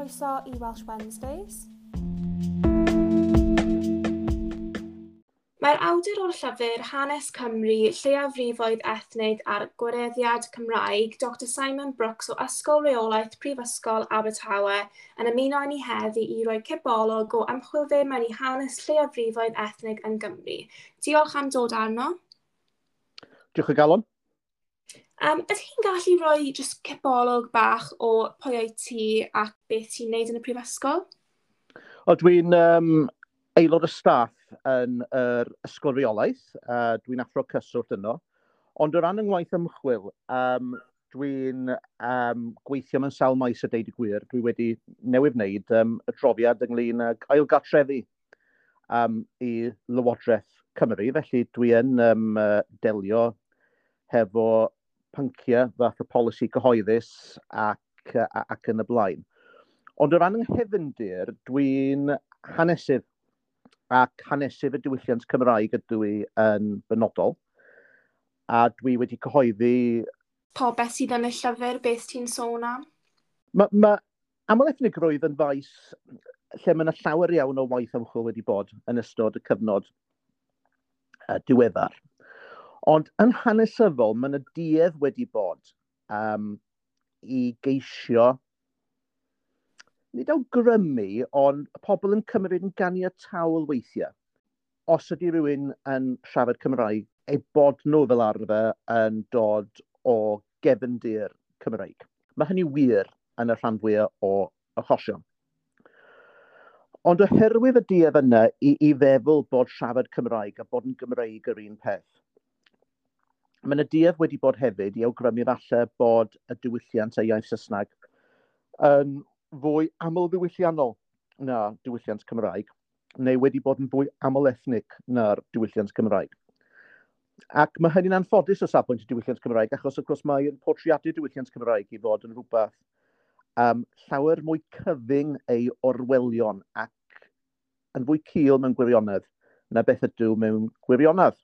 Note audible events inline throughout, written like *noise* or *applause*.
croeso i Welsh Wednesdays. Mae'r awdur o'r llyfr Hanes Cymru, Lleiafrifoedd Ethnig a'r Gwareddiad Cymraeg, Dr Simon Brooks o Ysgol Reolaeth Prifysgol Abertawe yn ymuno ni heddi i roi cebolog o ymchwilfau mewn i hanes Lleiafrifoedd Ethnig yn Gymru. Diolch am dod arno. Diolch o galon. Um, ydych chi'n gallu rhoi just cebolwg bach o pwy o'i ti ac beth ti'n neud yn y prifysgol? O, dwi'n um, aelod y staff yn yr ysgol reolaeth. Uh, dwi'n athro cyswllt yno. Ond o ran yng ngwaith ymchwil, um, dwi'n um, gweithio mewn sawl maes y deud y gwir. Dwi wedi newydd wneud um, y drofiad ynglyn ag ailgatrefi um, i Lywodraeth Cymru. Felly dwi yn um, delio hefo pynciau fath o polisi cyhoeddus ac, ac yn y blaen. Ond o ran yng Nghefndir, dwi'n hanesydd ac hanesydd y diwylliant Cymraeg ydw i yn benodol. A dwi wedi cyhoeddi... Po, beth sydd yn y llyfr, beth ti'n sôn am? Mae ma, aml ethnigrwydd yn faes lle mae yna llawer iawn o waith ymchwil wedi bod yn ystod y cyfnod uh, diweddar. Ond yn hanesyddol, mae yna duedd wedi bod um, i geisio nid awgrymu, ond pobl yn cymryd yn ganiatawl weithiau. Os ydy rhywun yn siarad Cymraeg, ei bod nhw fel arfer yn dod o gefndir Cymraeg. Mae hynny wir yn y rhan fwyaf o achosion. Ond oherwydd y duedd yna i, i feddwl bod siarad Cymraeg a bod yn Gymraeg yr un peth, Mae yna duedd wedi bod hefyd i awgrymu falle bod y diwylliant a iaith Saesneg yn fwy aml-ddiwylliannol na diwylliant Cymraeg, neu wedi bod yn fwy aml-ethnig na'r diwylliant Cymraeg. Ac mae hynny'n anffodus o safbwynt y diwylliant Cymraeg, achos wrth gwrs mae'n portriadu diwylliant Cymraeg i fod yn rhywbeth um, llawer mwy cyfyng ei orwelion ac yn fwy cil mewn gwirionedd na beth ydw mewn gwirionedd.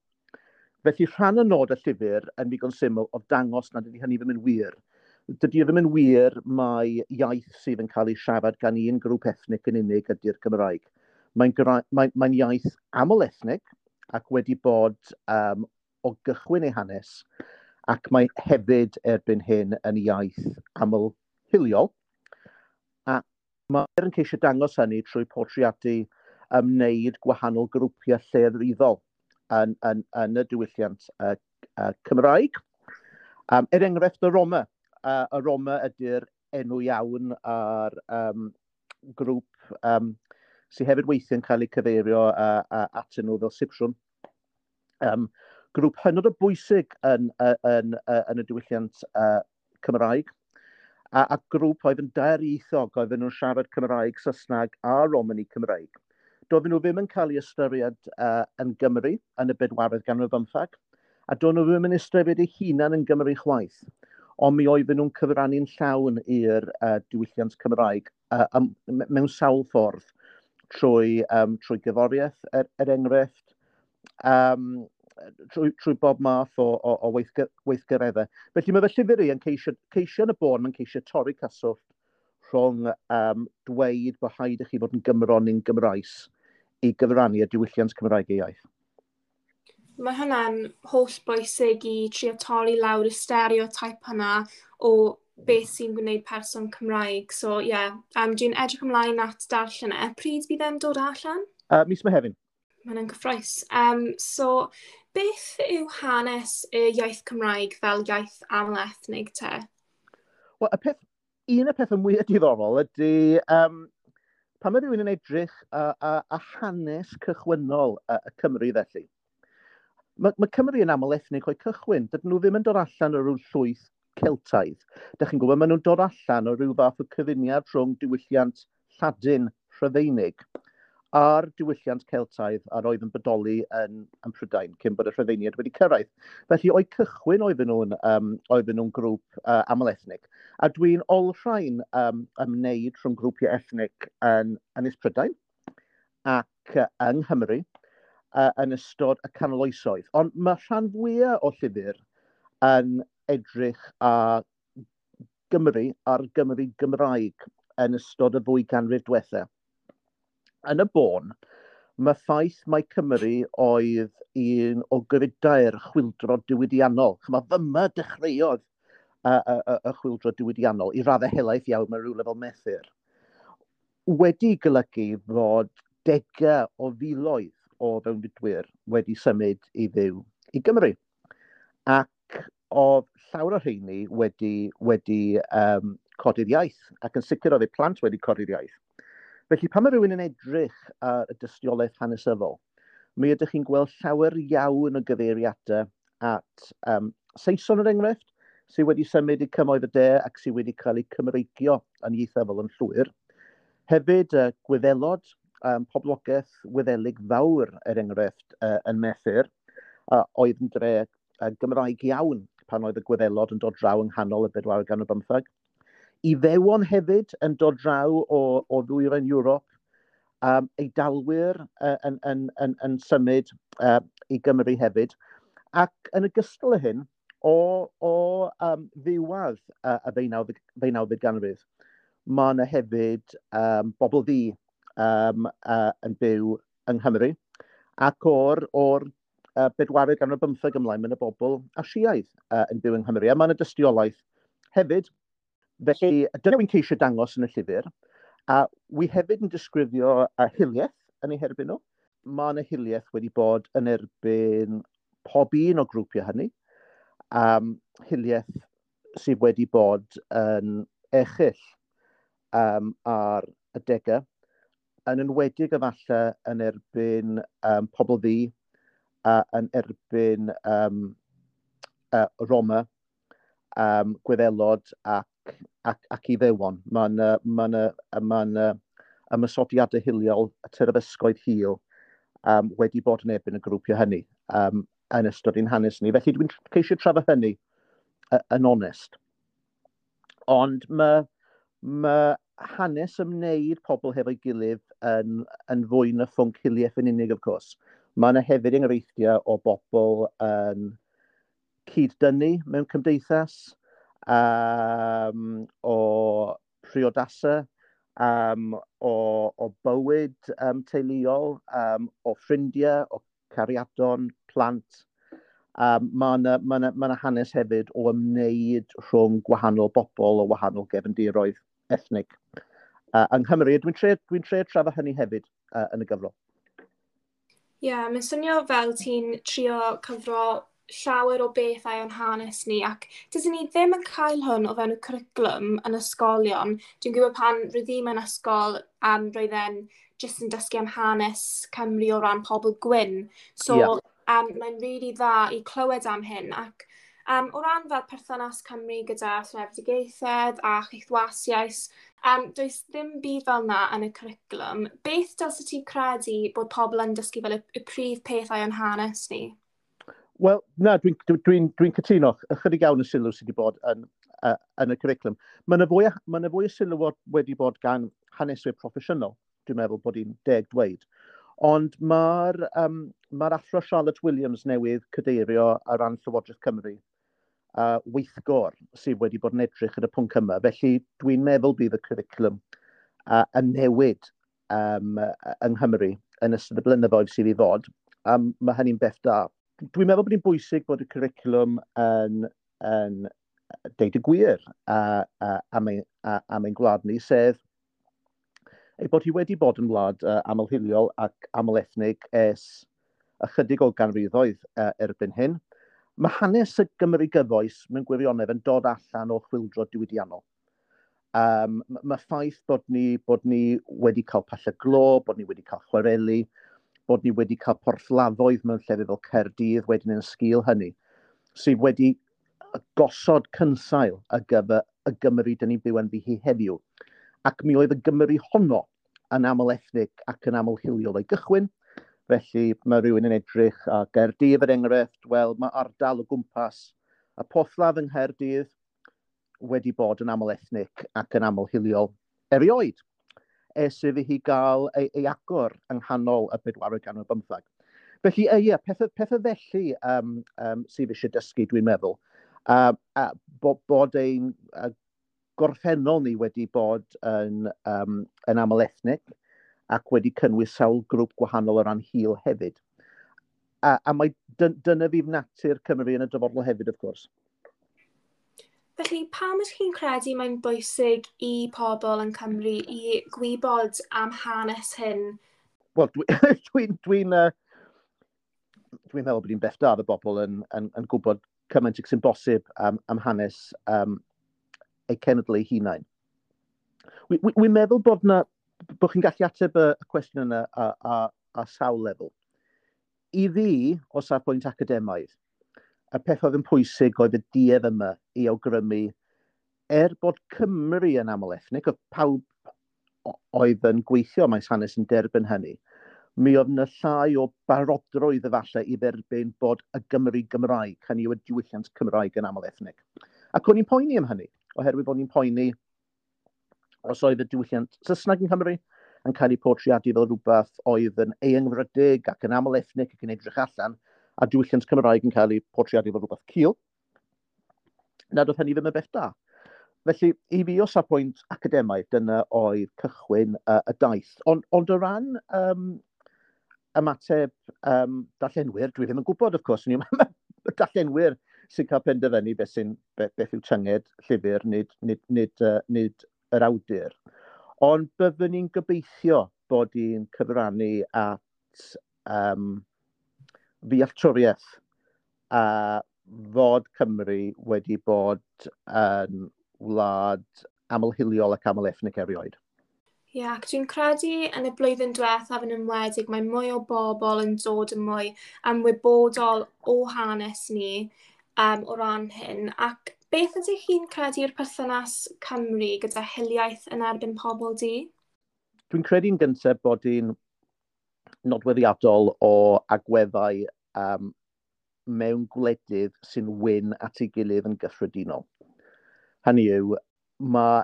Felly rhan y nod y llyfr yn ddigon syml o dangos nad ydy hynny ddim yn wir. Dydy ddim yn wir mae iaith sydd yn cael ei siarad gan un grŵp ethnic yn unig ydy'r Gymraeg. Mae'n mae, mae iaith aml ethnic ac wedi bod um, o gychwyn ei hanes ac mae hefyd erbyn hyn yn iaith aml hiliol. A mae'r yn ceisio dangos hynny trwy portreadu ymwneud gwahanol grwpiau lleddfyddol yn, yn, yn y diwylliant uh, uh, Cymraeg. Um, er enghraifft y Roma. Uh, y Roma ydy'r enw iawn ar um, grŵp um, sydd hefyd weithio'n cael ei cyfeirio uh, uh, atyn nhw fel Sipsiwn. Um, grŵp hynod o bwysig yn, yn, yn, yn y diwylliant uh, Cymraeg a, a grŵp oedd yn dair ithog, oedd nhw'n siarad Cymraeg, Saesnag a Romani Cymraeg. Doedden nhw ddim yn cael eu ystyried uh, yn Gymru yn y bedwaredd ganrif bymthag, a doedden nhw ddim yn ystyried eu hunan yn Gymru chwaith, ond mi oedden nhw'n cyfrannu'n llawn i'r uh, diwylliant Cymraeg uh, um, mewn sawl ffordd trwy, um, trwy gyforiaeth er, er enghraifft, um, trwy, trwy bob math o, o, o weithgar, weithgareddau. Felly mae fy llyfr i yn ceisio, ceisio yn y bôn, mae'n ceisio torri caswllt rhwng um, dweud bod haid i chi fod yn Gymro neu'n Gymraes i gyfrannu y diwylliant Cymraeg ei iaith. Mae hynna'n holl bwysig i trio torri lawr y stereotype hynna o beth sy'n gwneud person Cymraeg. So ie, yeah, um, dwi'n edrych ymlaen at darllen e. Pryd bydd e'n dod allan? Uh, mis Mehefin. Mae'n cyffroes. Um, so, beth yw hanes y iaith Cymraeg fel iaith aml ethnig te? Wel, y peth, un y pethau mwy diddorol ydy um, pan mae rhywun yn edrych a, a, a hanes cychwynnol y Cymru felly, mae, mae Cymru yn aml ethnig o'i cychwyn. Dydyn nhw ddim yn dod allan o rhyw llwyth Celtaidd. Dych chi'n gwybod, maen nhw'n dod allan o rhyw fath o cyfuniad rhwng diwylliant Lladin Rhyfeinig a'r diwylliant Celtaidd a roedd yn bodoli yn, yn Prydain cyn bod y Rhyfeiniad wedi cyrraedd. Felly o'i cychwyn oedden nhw'n um, oedden nhw'n grŵp uh, ethnic A dwi'n olrhain um, ymwneud rhwng grwpiau ethnig yn Ynys Prydain ac uh, yng Nghymru uh, yn ystod y canoloesoedd. Ond mae rhan fwyaf o llyfr yn edrych a Gymru a'r Gymru Gymraeg yn ystod y ddwy ganrif diwethaf. Yn y bôn, mae ffaith mae Cymru oedd un o gyfudau'r chwildro diwydiannol. Mae fyma dechreuodd y, y, y, y chwildro diwydiannol i raddau helaeth iawn mewn rhyw lefel methyr. Wedi golygu fod degau o filoedd o fewnfudwyr wedi symud i fyw i Gymru. Ac o llawer o rheini wedi, wedi um, codi'r iaith ac yn sicr oedd eu plant wedi codi'r iaith. Felly, pan mae rhywun yn edrych ar y dystiolaeth hanesyddol, mi ydych chi'n gweld llawer iawn o gyfeiriadau at um, Saeson yr enghraifft, sydd wedi symud i cymoedd y de ac sydd wedi cael eu cymreigio yn ieithyfol yn llwyr. Hefyd, uh, gwyddelod, um, poblogaeth wyddelig fawr er enghraifft uh, yn methyr, uh, oedd yn dre uh, Gymraeg iawn pan oedd y gwyddelod yn dod draw yng nghanol y 415. Ifewon hefyd yn dod draw o, o ddwyren Ewrop, um, ei dalwyr uh, yn, yn, yn, yn symud uh, i Gymru hefyd. Ac yn ogystal â hyn, o, o um, ddiwedd uh, y feunawfyd ganrif, mae yna hefyd um, bobl ddi um, uh, yn byw yng Nghymru, ac o'r, or uh, bedwaredd ganrif bymtheg ymlaen, mae yna bobl asiaidd uh, yn byw yng Nghymru, a mae yna dystiolaeth hefyd Felly, dyna wy'n ceisio dangos yn y llyfr. A wi hefyd yn disgrifio a hiliaeth yn ei herbyn nhw. Mae yna hiliaeth wedi bod yn erbyn pob un o grwpiau hynny. Um, hiliaeth sydd wedi bod yn echill um, ar y degau, yn enwedig efallai yn erbyn um, pobl ddi, a yn erbyn um, uh, Roma, um, Gwyddelod ac ac, ac i fewn. Mae'n ma ma ma ymysodiadau hiliol y terfysgoedd hil um, wedi bod yn ebyn y grwpiau hynny um, yn ystod ein hanes ni. Felly dwi'n ceisio trafod hynny yn onest. Ond mae ma hanes ymwneud pobl hefo'i gilydd yn, yn fwy na ffwnc hiliaeth yn unig, of course. Mae yna hefyd enghreifftiau o bobl yn cyd-dynnu mewn cymdeithas, um, o priodasau, um, o, o bywyd um, teuluol, um, o ffrindiau, o cariadon, plant. Um, mae yna ma ma hanes hefyd o ymwneud rhwng gwahanol bobl o wahanol gefndiroedd ethnig. Uh, yng Nghymru, dwi'n tre, dwi tre trafod hynny hefyd uh, yn y gyfrol. Ie, yeah, mae'n swnio fel ti'n trio cyfro llawer o bethau o'n hanes ni ac dydyn ni ddim yn cael hwn o fewn y cwricwlwm yn ysgolion. Dwi'n gwybod pan rydw ddim yn ysgol am roedden jyst yn dysgu am hanes Cymru o ran pobl gwyn. So yeah. um, mae'n rili really dda i clywed am hyn ac um, o ran fel perthynas Cymru gyda threfdigaethedd a cheithwasiais, um, does ddim byd fel yna yn y cwricwlwm. Beth dylse ti credu bod pobl yn dysgu fel y, y prif pethau o'n hanes ni? Wel, na, dwi'n dwi, dwi, dwi cytuno. Ychydig iawn y sylw sydd wedi bod yn, uh, yn y cwricwlwm. Mae yna fwy, ma fwy o sylw wedi bod gan haneswyr proffesiynol, dwi'n meddwl bod hi'n deg dweud. Ond mae'r um, ma athro Charlotte Williams newydd cydeirio ar ran Llywodraeth Cymru uh, weithgor sydd wedi bod yn edrych yn y pwnc yma. Felly dwi'n meddwl bydd y cwricwlwm uh, yn newid um, yng Nghymru yn ystod y blynyddoedd sydd i ddod. Um, mae hynny'n beth da dwi'n meddwl bod hi'n bwysig bod y cwricwlwm yn, yn deud y gwir a, a, am, ein, am ein gwlad ni, sef ei bod hi wedi bod yn wlad uh, amlhiliol ac amlethnig es ychydig o ganrifoedd uh, erbyn hyn. Mae hanes y Gymru gyfoes mewn gwirionedd yn dod allan o chwildro diwydiannol. Um, mae ffaith bod ni, bod ni wedi cael palla glo, bod ni wedi cael chwareli, bod ni wedi cael porthladdoedd mewn llefydd fel Cerdydd wedyn yn sgil hynny, sydd wedi gosod cynsail y gyfer y Gymru dyn ni'n byw yn fi hi heddiw. Ac mi oedd y Gymru honno yn aml ethnig ac yn aml hiliol o'i gychwyn, felly mae rhywun yn edrych a Gerdydd er enghraifft, wel mae ardal o gwmpas y pothlaf yng Nghaerdydd wedi bod yn aml ethnig ac yn aml hiliol erioed e, iddi hi gael ei, ei agor yng nghanol y 415. Felly, e, ie, pethau, pethau felly um, um, sydd eisiau dysgu, dwi'n meddwl, uh, uh, a bod, bod ein uh, gorffennol ni wedi bod yn, um, yn aml ethnic ac wedi cynnwys sawl grŵp gwahanol o ran hil hefyd. A, a mae dyna fydd natur Cymru yn y dyfodol hefyd, wrth gwrs. Felly, pam ydych chi'n credu mae'n bwysig i pobl yn Cymru i gwybod am hanes hyn? Wel, *laughs* dwi'n... Dwi, dwi, dwi uh, dwi'n meddwl bod hi'n beth da y bobl yn, yn, yn gwybod cymaint sy'n bosib am, am hanes um, eu cenedlu hunain. Wi'n wi, wi meddwl bod, na, bod chi'n gallu ateb y, y cwestiwn yna a, a, a sawl lefel. I fi, o safbwynt academaidd, y peth oedd yn pwysig oedd y diedd yma i awgrymu, er bod Cymru yn aml ethnic, oedd pawb oedd yn gweithio, mae hanes yn derbyn hynny, mi oedd yna llai o barodrwydd efallai i dderbyn bod y Gymru Gymraeg, hynny yw y diwylliant Cymraeg yn aml ethnic. Ac o'n i'n poeni am hynny, oherwydd bod ni'n poeni os oedd y diwylliant Saesneg yn Cymru yn cael ei portreadu fel rhywbeth oedd yn eangrydig ac yn aml ethnic ac yn edrych allan, a diwylliant Cymraeg yn cael ei portreadu fel rhywbeth cil, nad oedd hynny ddim yn beth da. Felly, i fi o pwynt academaidd, dyna oedd cychwyn uh, y daith. Ond on o ran um, ymateb um, darllenwyr, dwi ddim yn gwybod, of course, ni darllenwyr sy'n cael penderfynu beth, sy'n, beth, beth yw tynged llyfr, nid, nid, nid, uh, nid yr awdur. Ond byddwn ni'n gobeithio bod hi'n cyfrannu at um, ddealltwriaeth a fod Cymru wedi bod yn wlad amlhiliol ac amlethnic erioed. Ie, yeah, ac dwi'n credu yn y blwyddyn diwethaf yn ymwedig mae mwy o bobl yn dod yn mwy ymwybodol o hanes ni um, o ran hyn. Ac beth ydy chi'n credu'r perthynas Cymru gyda hiliaeth yn erbyn pobl di? Dwi'n credu'n gyntaf bod hi'n nodweddiadol o agweddau um, mewn gwledydd sy'n wyn at ei gilydd yn gyffredinol. Hynny yw, mae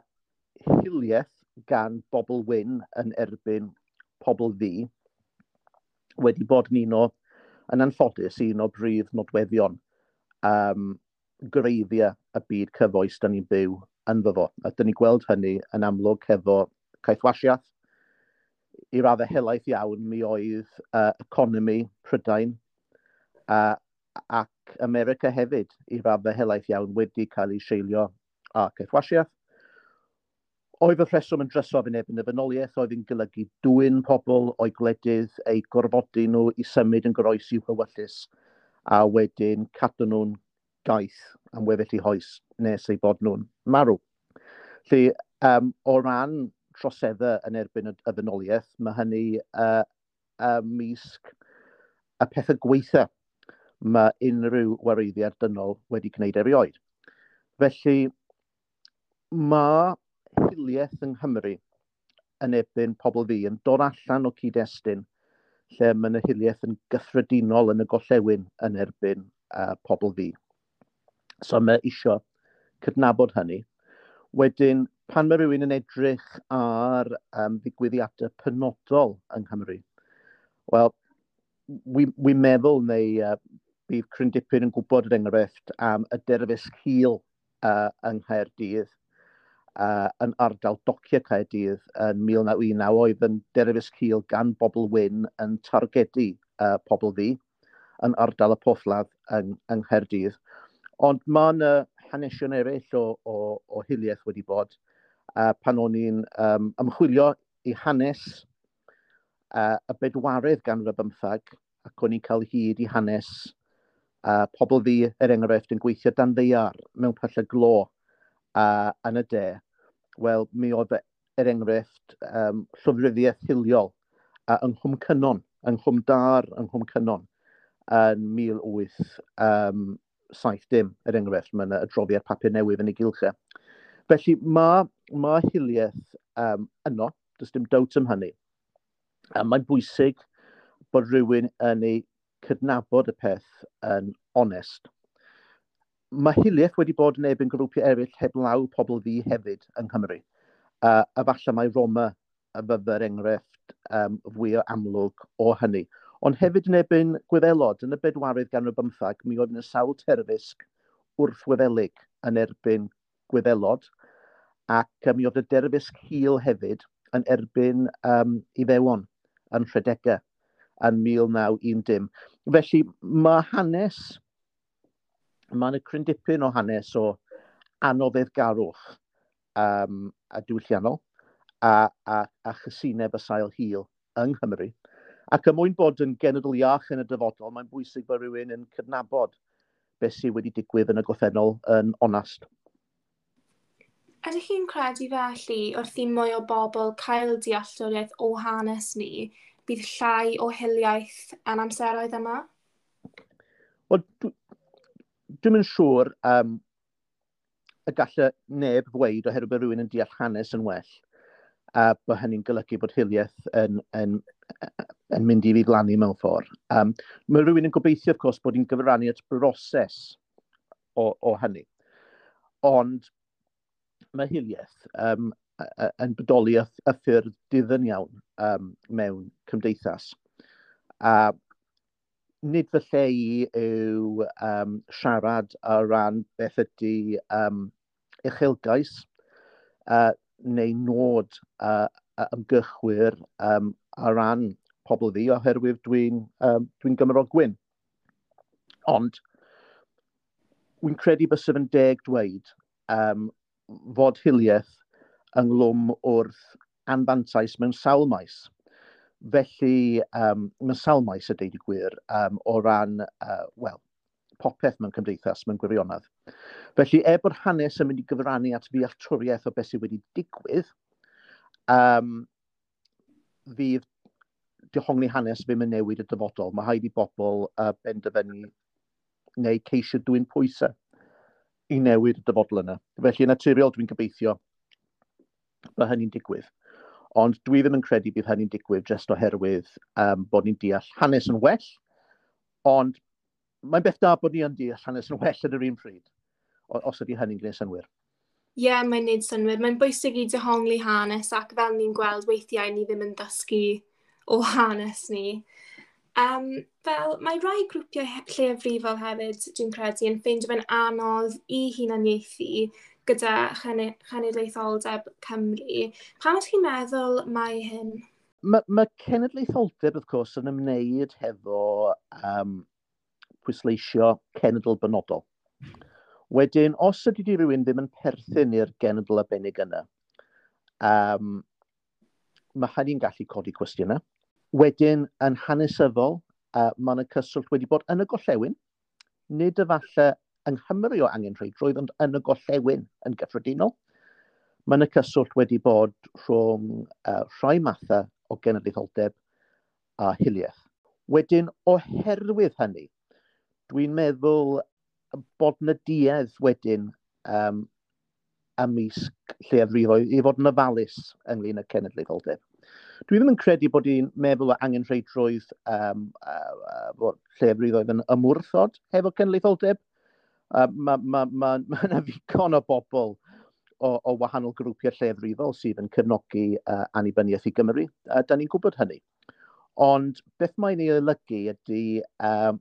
hiliaeth gan bobl wyn yn erbyn pobl ddi wedi bod yn un o, yn anffodus, un o brif nodweddion um, greiddiau y byd cyfoes da ni'n byw yn fyfo. A dyn ni gweld hynny yn amlwg hefo caethwasiaeth, i raddau helaeth iawn mi oedd uh, economi Prydain uh, ac America hefyd i raddau helaeth iawn wedi cael ei seilio a ceffwasiaeth. Oedd y rheswm yn drysof yn ebyn y efenoliaeth, oedd yn golygu dwy'n pobl o'i gwledydd eu gorfodi nhw i symud yn groes i'w hywyllus a wedyn cadw nhw'n gaeth am weddill i hoes nes eu bod nhw'n marw. Felly, um, o ran troseddau yn erbyn y ddynoliaeth, mae hynny uh, uh, misg y pethau gweithio mae unrhyw wareiddiad dynol wedi gwneud erioed. Felly, mae hiliaeth yng Nghymru yn ebyn pobl fi yn dod allan o cyd-destun lle mae yna hiliaeth yn gyffredinol yn y gollewin yn erbyn uh, pobl fi. So mae eisiau cydnabod hynny. Wedyn, pan mae rhywun yn edrych ar um, ddigwyddiadau penodol yng Nghymru, wel, wi, wi meddwl neu uh, bydd Cryn Dipyn yn gwybod yr enghraifft am y derfysg hil uh, yng Nghaerdydd uh, yn ardal dociau Caerdydd yn 1919 oedd yn derfysg hil gan bobl wyn yn targedu uh, pobl ddi yn ardal y Porthladd yng, yng Nghaerdydd. Ond mae yna hanesion eraill o, o, o hiliaeth wedi bod uh, pan o'n i'n um, ymchwilio i hanes uh, y bedwaredd ganrif bymthag ac o'n i'n cael hyd i hanes A pobl fi, er enghraifft, yn gweithio dan ddeiar mewn pyllau glo uh, yn y de, wel, mi oedd e, er enghraifft um, llofruddiaeth hiliol uh, yng Nghwm Cynon, yng Nghwm Dar, yng Nghwm Cynon, yn 1870, um, er enghraifft, mae'n adroddiad papur newydd yn ei gilchau. E. Felly mae ma hiliaeth um, yno, does dim dowt am hynny. A mae'n bwysig bod rhywun yn ei cydnabod y peth yn onest. Mae hiliaeth wedi bod yn ebyn grwpiau eraill heblaw pobl ddi hefyd yng Nghymru. Uh, a falle mae Roma y fyfyr enghraifft um, fwy o amlwg o hynny. Ond hefyd yn ebyn gwyddelod yn y bedwarydd ganrif bymthag, mi oedd yn y sawl terfysg wrthwyddelig yn erbyn gwyddelod, ac mi oedd y derfysg hil hefyd yn erbyn um, i fewn yn rhedegau yn 1910. Felly mae hanes, mae yna cryn o hanes o anoddefgarwch um, a diwylliannol a, a, a chysineb y sail hil yng Nghymru. Ac y mwyn bod yn genedl iach yn y dyfodol, mae'n bwysig bod rhywun yn cydnabod beth sydd wedi digwydd yn y gothennol yn onast. Ydych chi'n credu felly wrth i mwy o bobl cael dealltwriaeth o hanes ni, bydd llai o hiliaeth yn amseroedd yma? Wel, dwi'n mynd siŵr um, y gallai neb ddweud oherwydd bod rhywun yn deall hanes yn well a bod hynny'n golygu bod hiliaeth yn, yn, yn mynd i fi glannu mewn ffordd. Um, mae rhywun yn gobeithio, of course, bod hi'n gyfrannu at broses o, o hynny. Ond mae hiliaeth um, yn bodoli y, y ffyrdd diddyn iawn um, mewn cymdeithas. A nid fy lle i yw um, siarad ar ran beth ydy um, uchelgais uh, neu nod uh, ymgychwyr um, ar ran pobl ddi oherwydd dwi'n um, dwi Gymro Gwyn. Ond, wy'n credu bys yn deg dweud um, fod hiliaeth ynglwm wrth anfantais mewn sawl maes. Felly, um, mae sawl maes y deud i gwir um, o ran, uh, wel, popeth mewn cymdeithas, mewn gwirionedd. Felly, e bod hanes yn mynd i gyfrannu at ddealltwriaeth o beth sydd wedi digwydd, um, fydd dehongli hanes ddim yn newid y dyfodol. Mae haid i bobl uh, benderfynu neu ceisio dwi'n pwysau i newid y dyfodol yna. Felly, yn naturiol, dwi'n gobeithio mae hynny'n digwydd. Ond dwi ddim yn credu bydd hynny'n digwydd jyst oherwydd um, bod ni'n deall hanes yn well, ond mae'n beth da bod ni yn deall hanes yn well yn yr un pryd, os ydy hynny'n gwneud synwyr. Ie, yeah, mae'n gwneud synwyr. Mae'n bwysig i dehongli hanes ac fel ni'n gweld weithiau ni ddim yn dysgu o hanes ni. Um, fel, mae rai grwpiau lleafrifol hefyd, dwi'n credu, yn ffeindio fe'n anodd i hunaniaethu gyda Chenedlaetholdeb Cymru. Pam ydych chi'n meddwl mae hyn? Mae ma cenedlaetholdeb, wrth gwrs, yn ymwneud hefo um, pwysleisio cenedl benodol. Wedyn, os ydy di rhywun ddim yn perthyn i'r genedl arbennig yna, um, mae hynny'n gallu codi cwestiynau. Wedyn, yn hanesyddol, uh, mae yna cyswllt wedi bod yn y gollewin, nid efallai yng Nghymru o angen angenrheidrwydd, ond yn y gollewin yn gyffredinol. Mae yna cyswllt wedi bod rhwng uh, rhai mathau o genedlaetholdeb a hiliaeth. Wedyn, oherwydd hynny, dwi'n meddwl bod na duedd wedyn um, ymysg lleafrifoedd i fod yn ofalus ynglyn â cenedlaetholdeb. Dwi ddim yn credu bod i'n meddwl o angen rheidrwydd um, uh, uh, lleafrifoedd yn ymwrthod hefo cenedlaetholdeb, uh, mae ma, ma, ma, *laughs* ma ddigon o bobl o, o wahanol grwpiau llefrifol sydd yn cefnogi uh, annibyniaeth i Gymru. Uh, da ni'n gwybod hynny. Ond beth mae'n ei olygu ydy um,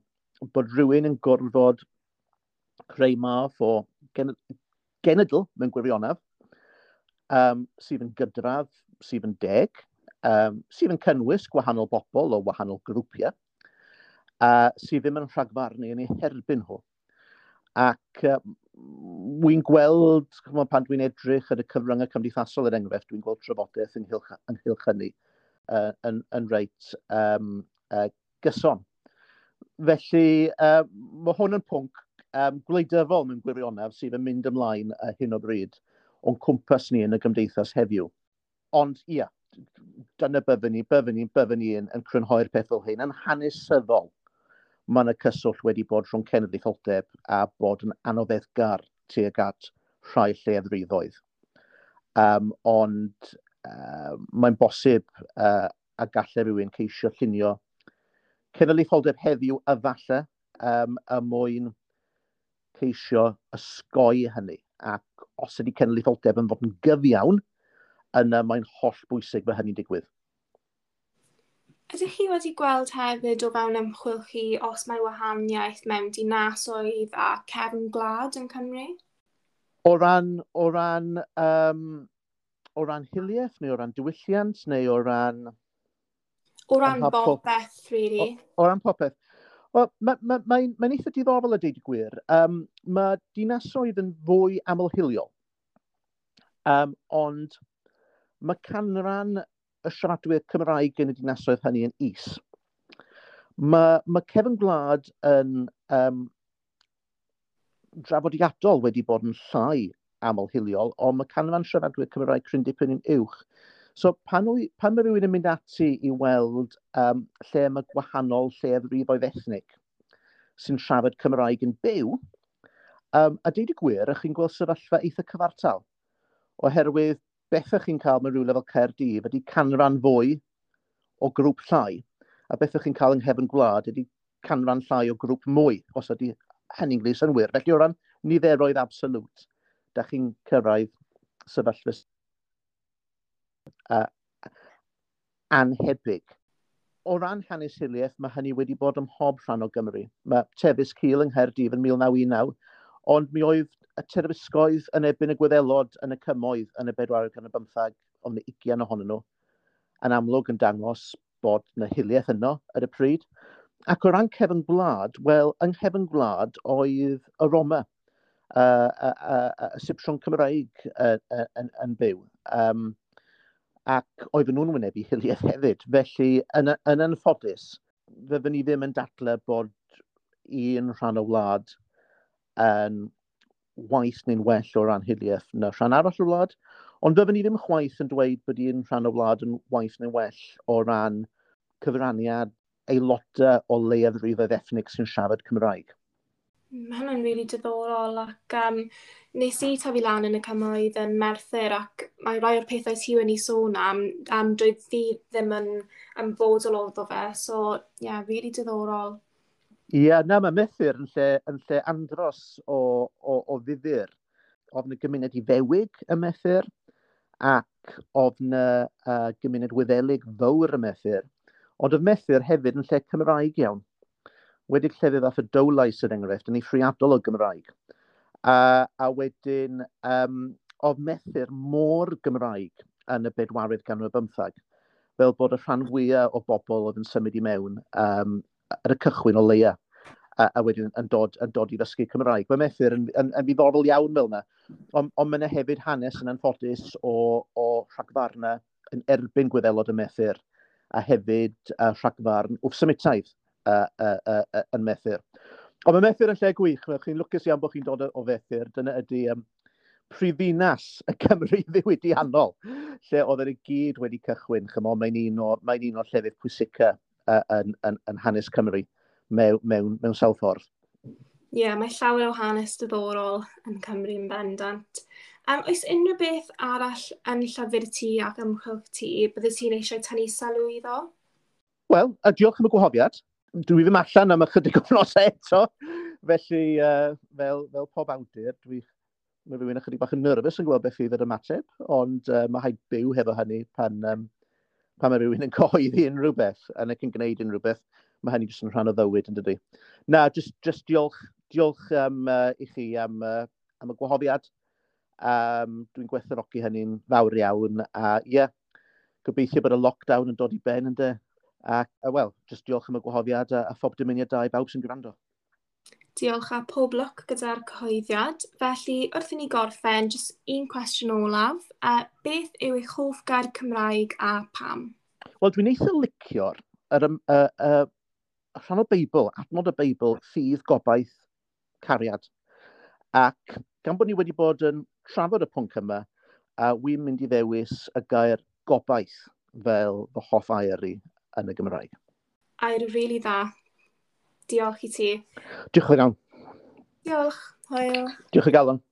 bod rhywun yn gorfod creu math o gen genedl mewn gwirionaf um, sydd yn gydradd, sydd yn deg, um, sydd yn cynnwys gwahanol bobl o wahanol grwpiau, uh, sydd ddim yn rhagfarnu yn ei herbyn hwn Ac uh, wy'n gweld, chymod, pan dwi'n edrych ar y cyfryngau cymdeithasol er enghraifft, dwi'n gweld trafodaeth ynghylch, ynghylch hynny uh, yn, yn reit um, uh, gyson. Felly, uh, mae hwn yn pwnc um, gwleidyddol mewn gwirionedd sydd yn mynd ymlaen uh, hyn o bryd o'n cwmpas ni yn y gymdeithas heddiw. Ond ia, dyna byddwn ni, byddwn ni, byddwn ni yn, yn crynhoi'r peth fel hyn, yn hanesyddol mae yna cyswllt wedi bod rhwng cenedlaetholdeb a bod yn anoddefgar tuag at rhai lleddryddoedd. Um, ond uh, mae'n bosib uh, a gallai rhywun ceisio llunio cenedlaetholdeb heddiw a falle um, y mwyn ceisio ysgoi hynny. Ac os ydy cenedlaetholdeb yn fod yn gyfiawn, yna mae'n holl bwysig fe hynny'n digwydd. Ydych chi wedi gweld hefyd o fewn ymchwil chi os mae wahaniaeth mewn dinasoedd a cefn gwlad yn Cymru? O ran, o ran, um, o ran hiliaeth neu o ran diwylliant neu o ran... O ran popeth, really. O, o ran popeth. Wel, mae'n ma, ma, ma, ma eitha diddorol a deud y gwir. Um, mae dinasoedd yn fwy amlhiliol, um, ond mae canran y siaradwyr Cymraeg yn y dinasoedd hynny yn is. Mae, mae cefn gwlad yn um, drafodiadol wedi bod yn llai amlhiliol, ond mae canran siaradwyr Cymraeg cryn dipyn yn uwch. So pan, wy, pan mae rhywun yn mynd ati i weld um, lle mae gwahanol llef rif ethnig sy'n siarad Cymraeg yn byw, um, a deud y gwir, ych chi'n gweld sefyllfa eitha cyfartal. Oherwydd beth ych chi'n cael mewn rhywle fel Caerdydd ydy canran fwy o grŵp llai, a beth ych chi'n cael yng nghefn gwlad ydy canran llai o grŵp mwy, os ydy hynny'n glis yn wir. Felly o ran niferoedd absolwt, da chi'n cyrraedd sefyllfa uh, anhebyg. O ran hanesiliaeth, mae hynny wedi bod ym mhob rhan o Gymru. Mae Tefus Cil yng Nghaerdydd yn 1919 ond mi oedd y terfysgoedd yn ebyn y gweddelod yn y cymoedd yn y 415, ond y 20 ohonyn nhw, yn amlwg yn dangos bod na hiliaeth yno ar y pryd. Ac o ran cefn gwlad, wel, yng nghefn gwlad oedd y Roma, y uh, uh, uh, Sipsiwn Cymraeg uh, uh, yn, yn byw. Um, ac oedden nhw'n wynebu hiliaeth hefyd. Felly, yn, yn anffodus, fe fy ni ddim yn dadle bod un rhan o wlad yn waith neu'n well o ran hiliaeth na rhan arall o wlad. Ond byddwn ni ddim chwaith yn dweud bod un rhan o wlad yn waith neu'n well o ran cyfraniad aelodau o leiafrif ethnig sy'n siarad Cymraeg. Mae hynny'n rili really diddorol ac um, nes i tafu lan yn y cymoedd yn Merthyr ac mae rai o'r pethau ti wedi sôn am, am dwi ddi ddim yn, yn bod o lodd o fe, so ie, yeah, rili really diddorol. Ie, na, mae methyr yn lle, yn lle andros o, o, o ddifur. Ofn y gymuned i fewig y methyr ac ofn y uh, gymuned wyddelig fawr y methyr. Ond y methyr hefyd yn lle Cymraeg iawn. Wedi llefydd fath y dowlais yr er enghraifft, yn ei ffriadol o Gymraeg. A, a wedyn, um, oedd methyr mor Gymraeg yn y bedwaredd ganrif bymthag, fel bod y rhan fwyaf o bobl oedd yn symud i mewn um, ar y cychwyn o leia a, a wedyn yn dod, yn dod i ddysgu Cymraeg. Mae Meffur yn, yn, yn ddiddorol iawn fel yna, ond on mae yna hefyd hanes yn anffodus o, o rhagfarna yn erbyn gweddelod y Meffur, a hefyd uh, rhagfarn wfsymitaeth uh, uh, uh, uh, yn Methyr. Ond mae Methyr yn lle gwych, chi'n lwcus iawn bod chi'n dod o Feffur, dyna ydy um, prifddinas y Cymru *laughs* ddiwydiannol, lle oedd yn e y gyd wedi cychwyn, chymod, mae'n un, o, mae un o'r llefydd pwysica uh, yn, yn, yn hanes Cymru mewn, mewn, mewn sawl ffordd. Ie, yeah, mae llawer o hanes diddorol yn Cymru yn bendant. Um, oes unrhyw beth arall yn llyfr ti ac ymchwilch ti bydde ti'n eisiau tynnu sylw iddo? Wel, a diolch am y gwahoddiad. Dwi ddim allan am ychydig o fnosau eto. Felly, uh, fel, fel pob awdur, dwi, mae rhywun ychydig bach yn nerfus yn gweld beth fydd yr ymateb, ond uh, mae haid byw hefo hynny pan, um, pan mae rhywun yn *laughs* cyhoeddi unrhyw beth, yn ac yn gwneud unrhyw beth mae hynny jyst yn rhan o ddywyd yn dydy. Na, just, just diolch, diolch um, uh, i chi am, uh, am y gwahoddiad. Um, Dwi'n gwerthorogi hynny'n fawr iawn. A ie, yeah, gobeithio bod y lockdown yn dod i ben yn de. Ac, wel, just diolch am y gwahoddiad a, a phob dymuniad da i bawb sy'n gwrando. Diolch a pob lwc gyda'r cyhoeddiad. Felly, wrth i ni gorffen, jyst un cwestiwn olaf. Uh, beth yw eich hoff gair Cymraeg a pam? Wel, dwi'n eitha licio'r er, uh, uh, rhan o Beibl, adnod y Beibl, sydd gobaith cariad. Ac gan bod ni wedi bod yn trafod y pwnc yma, uh, wy'n mynd i ddewis y gair gobaith fel fy hoff air i yn y Gymraeg. Air rili really dda. Diolch i ti. Diolch yn iawn. Diolch. Hwyl. Diolch i galon.